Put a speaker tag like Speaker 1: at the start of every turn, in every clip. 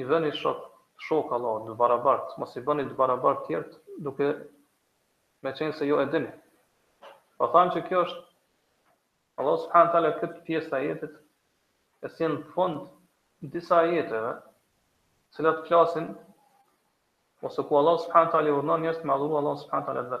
Speaker 1: I vëni shok Allahut të barabartë mos i bëni të barabartë të tjerët duke me qenë se ju e dini. Po thamë që kjo është Allahu subhanahu teala këtë pjesë të ajetit e sjell në fund të disa ajeteve të cilat flasin ose ku Allahu subhanahu teala i urdhëron njerëzit me adhuru Allahu subhanahu teala dhe.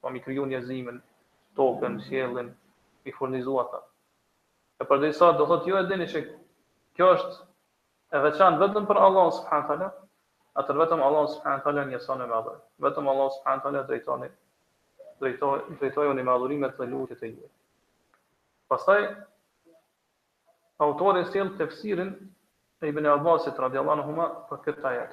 Speaker 1: Pra me i kriju njerëzimin, tokën, qiellin, me i furnizu ata. E përderisa do thot ju e dini që kjo është e veçantë vetëm për Allah subhanahu taala, atër vetëm Allah subhanahu taala njësoni me adhurim. Vetëm Allah subhanahu taala drejtojuni me adhurime dhe lutjet e juaja. Pastaj autori sjell tefsirin e Ibn Abbasit radhiyallahu anhuma për këtë ajet.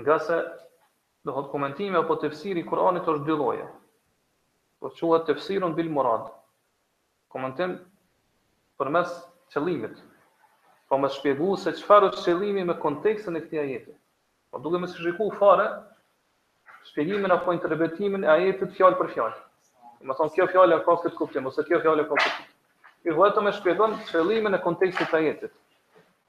Speaker 1: Ngase, do thotë komentimi apo tefsiri i Kur'anit është dy lloje. Po që quhet tefsirun bil murad. Komentim përmes qëllimit. Po me shpjegu se çfarë është qëllimi me kontekstin e këtij ajeti. Po duke mos shikuar fare shpjegimin apo interpretimin e ajetit fjalë për fjalë. Me thonë kjo fjalë e ka këtë kuptim ose kjo fjalë e ka këtë. Ky vetëm e shpjegon qëllimin e kontekstit të ajetit.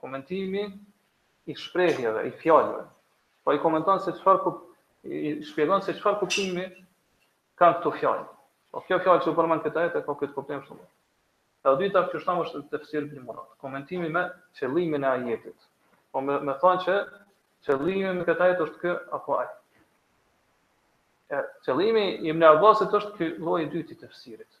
Speaker 1: Komentimi i shprehjeve, i fjalëve. Po i komenton se çfarë kup i shpjegon se çfarë kuptimi kanë këto fjalë. Po kjo fjalë që u përmend në këtë ajet ka këtë kuptim shumë. E dyta që e thamë është tefsirun bil murad. Komentimi me qëllimin e ajetit. Po me, me thonë që qëllimi me këtë ajet është ky apo ai. E, qëllimi i Ibn Abbasit është ky lloj i dytë i tefsirit.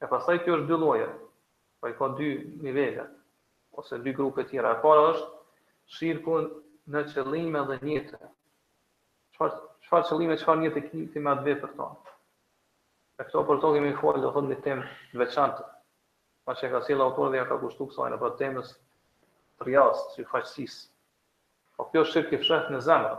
Speaker 1: E pastaj kjo është dy lloje, pra i ka dy nivele ose dy grupe tjera. E para është shirku në qëllime dhe niyete. Çfarë çfarë qëllime, çfarë niyete ke ti me atë vepër tënde? E këto për to kemi folë, do thotë një temë të veçantë, pra që e ka sjellë autori dhe ja ka kushtu kësaj pra temës të rijasë, syefaqësisë. Po kjo shirk i fshehtë në zemër,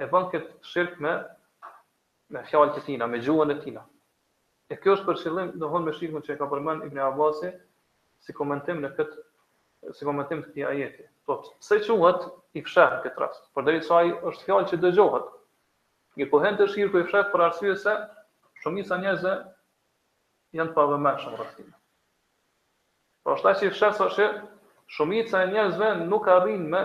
Speaker 1: e bën këtë shirk me me fjalët e tina, me gjuhën e tina. E kjo është për qëllim, do thonë me shirkun që e ka përmendur Ibn Abbasi si komentim në këtë si komentim të këtij ajeti. Po pse quhet i fshehtë në këtë rast? Përderisa ai është fjalë që dëgjohet. Quhet shirk i fshehtë për arsye se shumica e njerëzve janë të pavëmendshëm rreth tij. Po është aq i fshehtë që shumica e njerëzve nuk arrijnë me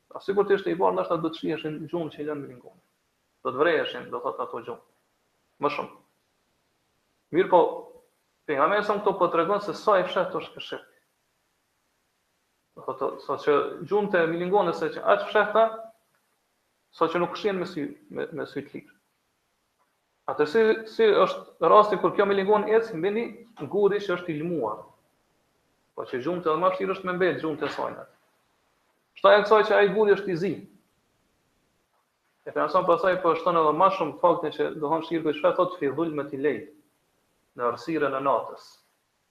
Speaker 1: Pra sikur të ishte i bardhë ndoshta do të shiheshin gjurmët që i lënë milingonat. Do të vreheshin, do thotë ato gjurmë. Më shumë. Mirëpo, pejgamberi me këto po tregon se sa i fshehtë është ky shirk. Do thotë sa që gjurmët e milingonës janë aq të fshehta sa që nuk shihen me sy me, me sy të lirë. Atë si, si është rasti kur kjo milingon ec mbi një guri që është i lmuar. Po që gjurmët edhe ma vështirë është me mbetë gjurmët e saj. Shtoja kësaj që ai guri është i zi. E përveç kësaj pastaj po shton edhe më shumë faktin që do thonë shirk që thotë fi dhulmeti lejl në errësirën e natës.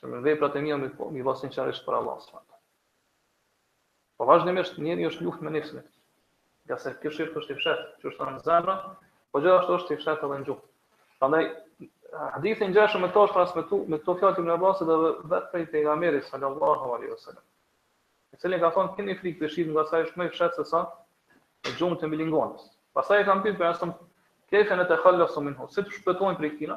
Speaker 1: Që me veprat e mia me po, me i ba sinqerisht për Allah subhanahu wa taala. Po vazhdimisht njeriu është luftë me nefsin e tij. Ngase ky shirk është i fshehtë, që është në zemra, po gjithashtu është i fshehtë edhe në gjuhë. Prandaj hadith i ngjashëm me këto është transmetu me këto fjalët të Ibn Abbasit edhe vetë prej pejgamberit sallallahu alaihi wasallam. I cili ka thonë keni frikë shirkun ngase është më i fshehtë sesa gjurmët e milingonës. Pastaj e kanë pyetur Pejgamberin kejfe netekhallasu minhu, si të shpëtojmë prej tijna?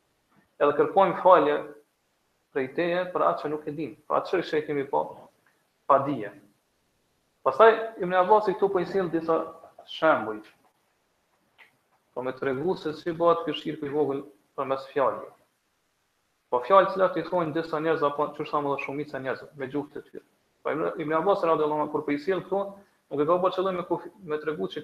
Speaker 1: Edhe kërkojmë falje prej Teje për atë që nuk e dimë, për atë shirk që e kemi ba pa dije. Pastaj Ibn Abbasi këtu po i sjell disa shembuj. Po me tregu se si bëhet ky shirku i vogël përmes fjalëve. Po fjalë të cilat i thonë disa njerëz apo që sa më shumica e njerëzve me gjuhët e tyre. Po Ibn Abbas radhiyallahu anhu kur po i sjell këtu, nuk e ka për qëllim me me tregu që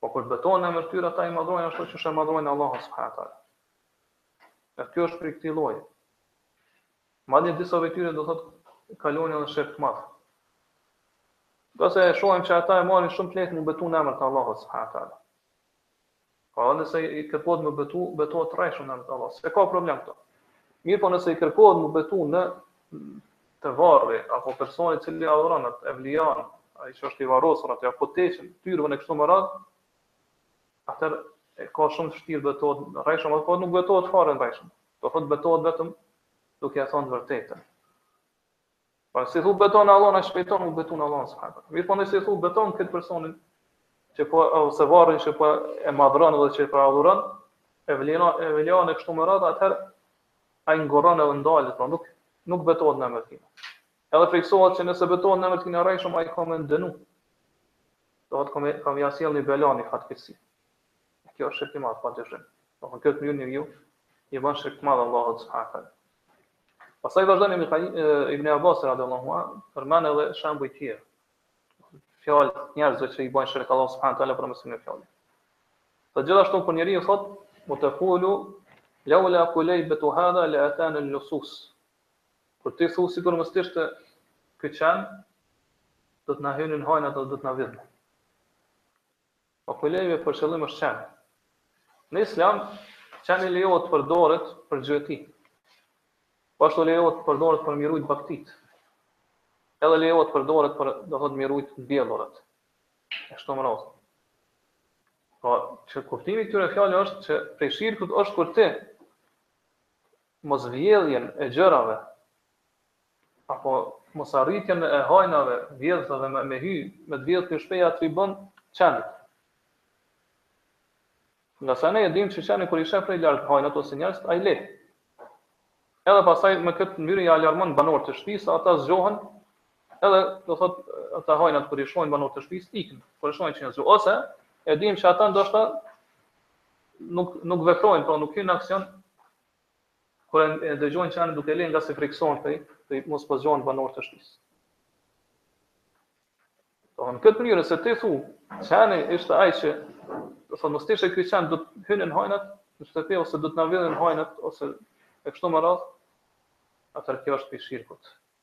Speaker 1: Po kur betohen në emër të tyre ata i madhrojnë ashtu siç e madhrojnë Allahun subhanahu wa taala. Dhe kjo është prej këtij lloji. Madje disa prej tyre do thotë kalojnë edhe në shirk të madh. Ngase e shohim që ata e marrin shumë të lehtë mu betu në emër të Allahut subhanahu wa taala. Po edhe nëse i kërkohet me betu, betohet rrejshëm në emër të Allahut. S'e ka problem këtu. Mirpo nëse i kërkohet me betu në atë varrin apo personi i cili adhuron atë evlian, ai që është i varrosur aty apo teqen, tyrben e kështu me radhë, atëherë e ka shumë të vështirë të betohet rrejshëm, apo nuk betohet fare rrejshëm. Do thotë betohet vetëm duke e thënë të vërtetën. Po si thu betou n'Allah ai shpejton u betu n'Allah subhanallahu. Mirëpo nëse thu betou n'këtë personin që po ose varrin që po e madhron dhe që po adhuron, evlian evlian e kështu me radhë, atëherë ai ngurron edhe ndalet, pra nuk nuk betohet në emër Edhe friksohet që nëse betohet në emër të tij rrejshëm ai ka me dënu. Do të thotë ka me ia sjell një bela një fatkeqësi. Kjo është shirk i madh pa dyshim. Do të thotë në këtë mënyrë njeriu i bën shirk të madh Allahut subhanahu Pastaj vazhdon Ibn Ibn Abbas radhiyallahu anhu përmend edhe shembuj të tjerë. Fjalët e njerëzve që i bajnë shirk Allahut subhanahu wa taala përmes një fjale. Dhe gjithashtu kur njeriu thotë we tekulu laula kulaybatu hadha la atana al-lusus. Kur ti thu sikur mos të ishte ky qen do të na hynin hajnat apo do të na vidhnin. Po kulejbe për qëllim është qen. Në Islam qeni lejohet të përdoret për gjueti. Po ashtu lejohet të përdoret për me i rujt bagtitë. Edhe lejohet të përdoret për do thot me i rujt mbjellurat. E kështu me radhë. Po që kuptimi i këtyre fjalëve është që prej shirkut është kur ti mos vjedhjen e gjërave apo mos arritjen e hajnave vjedhësave me me hy me të vjedhë në shpi ia atribon qenit ngase ne e dimë që qeni kur i sheh prej larg hajnat ose njerëzit ai le edhe pastaj me këtë mënyrë i alarmon banorët e shtëpisë ata zgjohen edhe do thot ata hajnat kur i shohin banorët e shtëpisë ikën kur e shohin që janë zgju ose e dimë që ata ndoshta nuk nuk veprojnë pra nuk hyjnë në aksion Kur e dëgjojnë qenin duke le ngase frikësohen prej, prej mos po zgjohen banorët e shtëpisë. Po në këtë mënyrë se ti thu, qeni është ai që do thotë mos të ishte ky qen do të hynin hajnat në shtëpi ose do të na vidhnin hajnat ose e kështu me radhë. Atëherë kjo është prej shirkut.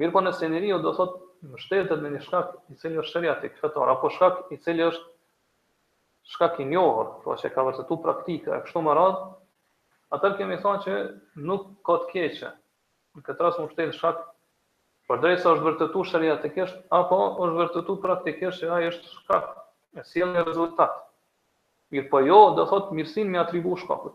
Speaker 1: Mirëpo nëse njeriu do thotë mbështetet në një shkak i cili është sheriatik, fetar, apo shkak i cili është shkak i njohur, pra që e ka vërtetuar praktika e kështu me radhë, atëherë kemi thënë që nuk ka të keqe në këtë rast m'u mbështet në shkak përderisa është vërtetuar sheriatikisht apo është vërtetuar praktikisht që ai është shkak e sjell një rezultat. Mirëpo jo do thotë mirësinë me ia atribu shkakut.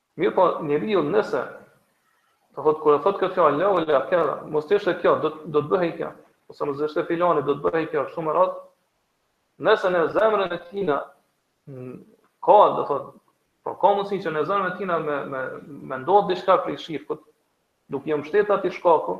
Speaker 1: Mirëpo njeriu nëse do thotë kur e thotë këtë fjalë leu la kedha, mos të ishte kjo, do do të bëhej kjo, ose mos të ishte filani do të bëhej kjo, kështu me radhë. Nëse në zemrën e tina ka, do thotë, po ka mundësi që në zemrën e tina me me me ndodh diçka prej shirkut, duke iu mbështetë atij shkaku,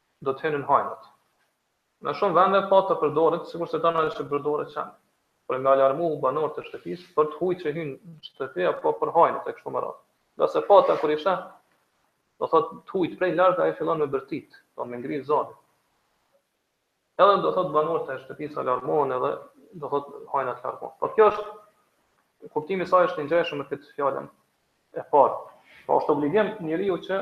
Speaker 1: do të hynin hajnat. Në shumë vende pata përdoret, sikurse tani që përdoret qen, për me alarmu banorët e shtëpisë për të huaj që hyjnë në shtëpi apo për hajnat e kështu me radhë. Ngase pata kur i sheh, do thotë të huajt prej larg ai fillon me bërtit, do me ngri zanin. Edhe do thotë banorët e shtëpisë alarmohen edhe do thotë hajnat largohen. Por kjo është kuptimi i saj është i ngjashëm me këtë fjalën e parë. Po është obligim njeriu që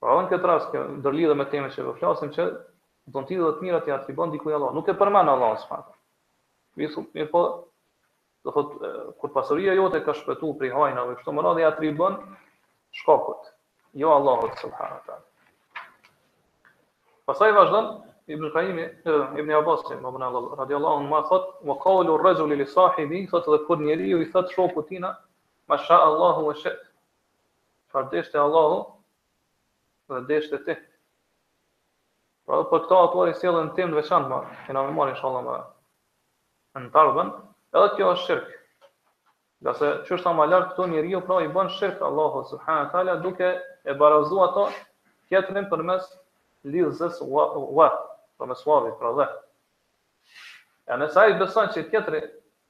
Speaker 1: Pra edhe në këtë rast kjo ndërlidhet me temën që po flasim që do thotë edhe të mirat ja atribon dikujt Allah. Nuk e përmend Allah subhanahu. Mirë, mirëpo do thot kur pasuria jote ka shpëtuar prej hajnave kështu me radhë ja atribon shkakut. Jo Allahut subhanahu taala. Pastaj vazhdon Ibn Qayyim Ibn Abbas ibn Abbas radhiyallahu anhu ma thot wa qawlu ar-rajuli li sahibi thot dhe kur njeriu i thot shokut të tina masha Allahu wa shit Çfarë deshte Allahu dhe deshte ti. Pra dhe për këtë autori e sjell një temë të veçantë ma, kena me marrë inshallah më në të ardhmen, edhe kjo është shirk. Ngase siç e thamë ma lartë këtu njeriu pra i bën shirk Allahut subhanahu taala duke e barazu atë tjetrin përmes lidhëzës wa, wa përmes wavit, pra dhe. E nëse ai beson që tjetri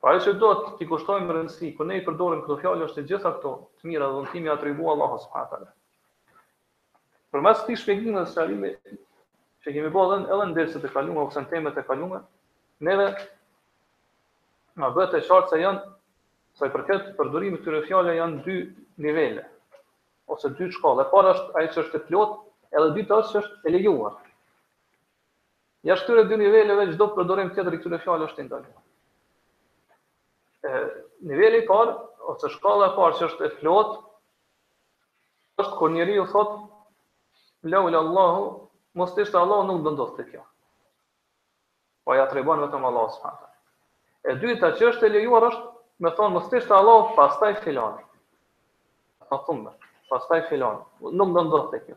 Speaker 1: Por ajo që duhet t'i kushtojmë rëndësi kur ne i përdorim këto fjalë është të gjitha këto të mira dhunti me ia atribuo Allahut subhanahu wa taala. Përmes këtij shpjegimi dhe sqarimi që kemi bërë edhe edhe në derset e kaluara ose në temat e kaluara, neve na bëhet e qartë se janë sa i përket përdorimit të fjalëve janë dy nivele ose dy shkallë. E para është ajo që është e plotë, e dyta është që është e lejuar. Jashtë këtyre dy niveleve çdo përdorim tjetër i këtyre fjalëve është i ndaluar. Niveli i parë ose shkalla e parë që është e plotë është kur njeriu thotë laula Allahu mos të ishte Allahu nuk do ndodhte kjo. Po ja atribuon vetëm Allahut subhanahu taala. E dyta që është e lejuar është me thonë mos të ishte Allahu pastaj filani. Pra thumme pastaj filani. Nuk do ndodhte kjo.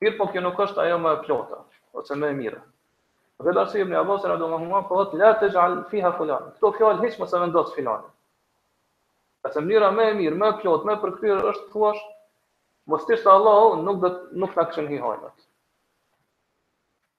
Speaker 1: Mirëpo kjo nuk është ajo më e plota ose më e mira. Andaj dhe ibn Abbas radhiyallahu anhuma po thotë la taj'al fiha fulan. Në këto fjalë hiç mos e vendos filanin. Ngase mënyra më e mirë, më e plotë, më e përkryer është të thuash mos të ishte Allahu nuk do nuk na kishin hi hajnat.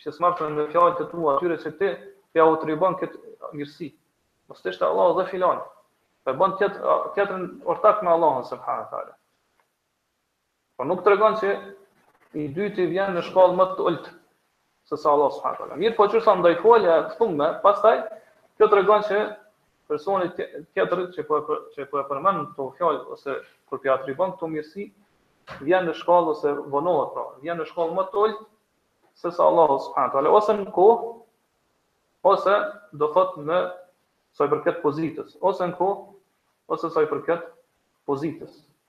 Speaker 1: pjesëmarrës në fjalët e tua atyre që ti po jau atribuon kët mirësi. Mos të ishte Allahu dhe filani. Pe bën tjet tjetrin ortak me Allahun subhanahu teala. Po nuk tregon se i dyti vjen në shkallë më të ulët se sa Allah subhanahu teala. Mirëpo kur e ndan fjala thumme, pastaj kjo tregon se Personi tjetër që po e që po e përmend në këto fjalë ose kur po i atribuon këto mirësi, vjen në shkallë ose vonohet pra, vjen në shkallë më të ulët se sa Allahu subhanahu taala ose në kohë ose do thot në sa i përket pozitës, ose në kohë ose sa i përket pozitës.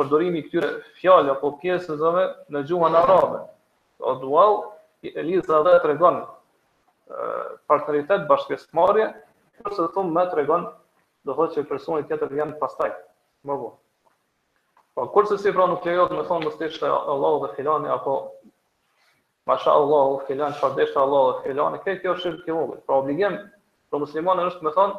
Speaker 1: përdorimi i këtyre fjalë apo pjesëzave në gjuhën arabe. Pra wau, lidhëza dhe tregon partneritet bashkëpjesëmarrje, kurse thumme tregon do thotë që personi tjetër vjen pastaj. Më vonë. Porkurse si pra nuk lejohet me thonë mos të ishte Allahu dhe filani apo Masha Allahu ue fulan, çfarë deshte Allahu dhe filani, edhe kjo është shirk i vogël. Pra obligim për muslimanin është me thonë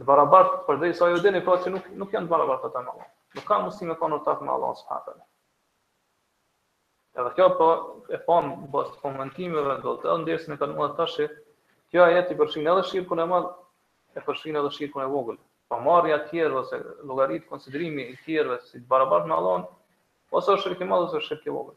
Speaker 1: Të barabartë, përderisa ju dini pra që nuk nuk janë të barabartë ata me Allahun. S'ka mundësi me kanë ortak me Allahun subhanahu teala. Edhe kjo po e pam prej komentimeve domethonë sa i kena marrë tash kjo ajet i përfshin edhe shirkun e madh e përfshin edhe shirkun e vogël. Pra po marrja e tjerëve ose llogarit konsiderimi i tjerëve si të barabartë me Allahun ose është shirk i madh ose është shirk i vogël.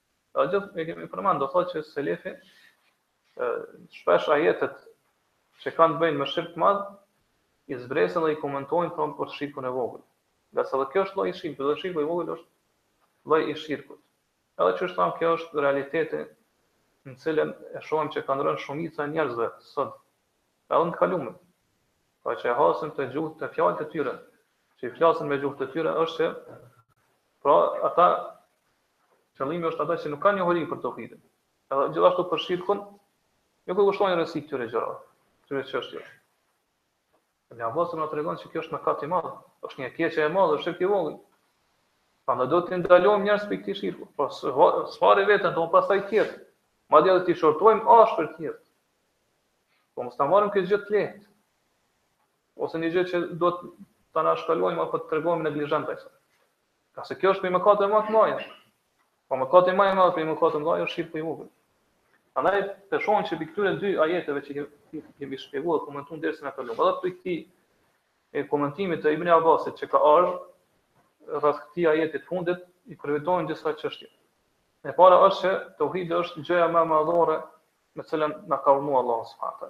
Speaker 1: Pra siç e kemi përmend, do thotë që selefi shpesh ajetet që kanë bëjnë me shirk të madh, i zbresën dhe i komentojnë pra për shirkun e vogël. Ngase edhe kjo është lloj i shirkut, dhe shirku i vogël është lloj i shirkut. Edhe siç thamë, ky është realiteti në cilën e shohim që kanë rënë shumica e njerëzve sot, edhe në të kalumen. Pra që e hasim te gjuhët te fjalët e tyre, që i flasin me gjuhët e tyre, është që pra ata Qëllimi është ata që nuk kanë njohuri për tauhidin, edhe gjithashtu për shirkun, nuk i kushtojnë rëndësi këtyre gjërave, këtyre çështjeve. Ibn Abbas na tregon se kjo është mëkat i madh, është një e keqe e madhe, shirku i vogël. Prandaj duhet t'i ndalojmë njerëzit prej këtij shirku, po s'pari vetën tonë pastaj tjerët. Madje duhet t'i qortojmë ashpër tjerët. Po mos ta marrim këtë gjë të lehtë. Ose një gjë që do ta anashkalojmë apo të tregojmë neglizhencë. Ngase kjo është prej mëkateve të mëdhaja. Po mëkat edhe ma i madh prej mëkateve të mdhaja është shirku i vogël. Andaj, të shohim që prej këtyre dy ajeteve që kemi shpjegu dhe komentuar dersin e kalum. Edhe prej këtij komentimit të Ibni Abbasit që ka ardhë, rreth këtij ajetit fundit, i përfitojmë disa çështje. E para është që tauhidi është gjëja më madhore me cilën na ka urdhnu Allah s.a.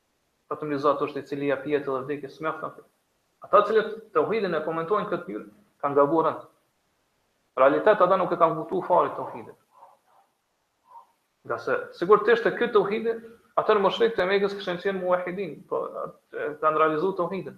Speaker 1: Vetëm një Zot është i cili jep jetë dhe vdekje, s'mjafton kjo. Ata të cilët tauhidin e komentojnë n'këtë mënyrë, kanë gabuar rëndë. N'realitet ata nuk e kanë kuptuar fare tauhidin. Ngase, sikur të ishte ky tauhidi, atëherë mushrikët e Mekës kishin qenë muahidin, po, e kanë realizu tauhidin.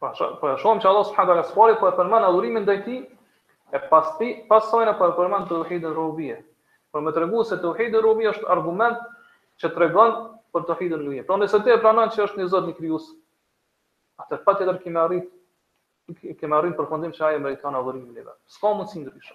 Speaker 1: Po po e shohim që Allah subhanahu wa taala s'pari po e përmend adhurimin ndaj tij e pas tij pas saj na po e përmend tauhidin rububije. Për me tregu se tauhidi rububije është argument që tregon për tauhidin uluhije. Pra nëse ti e pranon që është një Zot një krijues, atëherë patjetër ki me arrit ki me arrit n'përfundim se ai meriton adhurimin e vet. S'ka mundësi ndryshe.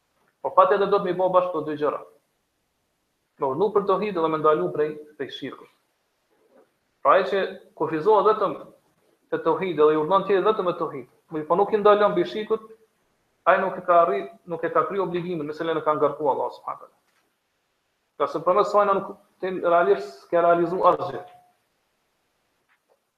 Speaker 1: Po patjetër duhet me i bo bashkë këto dy gjëra. Me urdhnu për tauhidin dhe me ndalu prej prej shirkut. Pra ai që kufizohet vetëm te tauhidi dhe i urdhnon tjerët vetëm me tauhid, mirëpo nuk i ndalon prej shirkut, ai nuk e ka arrit, nuk e ka kryer obligimin me cilën e ka ngarkuar Allahu subhanahu wa taala. Ngase përmes saj nuk ti realisht s'ke realizuar asgjë.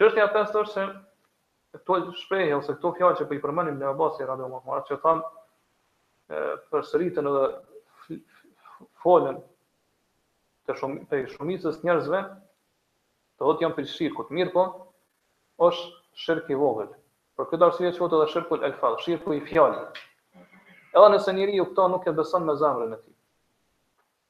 Speaker 1: Çështja e pestë është se këto shprehje ose këto fjalë që po i përmend Ibn Abbasi radhiyallahu anhu, që përsëriten edhe folen te shumë te shumica e njerëzve, do thotë janë prej shirkut, mirëpo, është shirk i vogël. Për këtë arsye quhet edhe shirkul elfadh, shirku i fjalëve. Edhe nëse njeriu këto nuk i beson me zemrën e tij.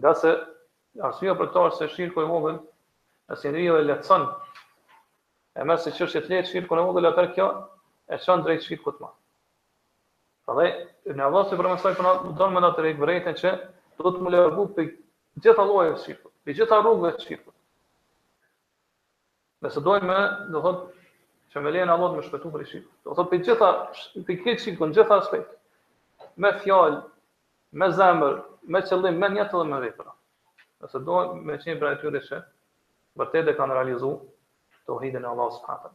Speaker 1: Ngase arsyeja për këtë është se shirku i vogël, nëse njeriu e lehtëson e merr si çështje të lehtë shirkun e vogël, atëherë kjo e çon drejt shirkut të madh. Prandaj Ibn Abbas përmes saj po na don me na tërhek vërejtjen që duhet me u largu prej gjitha llojeve të shirkut, prej gjitha rrugëve të shirkut. Nëse dojmë, do thot, që me leje t'Allahut me shpëtu prej shirkut. Do thot, prej gjitha, prej këtij shirku, në gjitha aspektet, me fjalë, me zemër, me qëllim, me nijet dhe me vepra. Nëse dojmë me qenë prej atyre që vërtet e kanë realizu teuhidin e Allahut së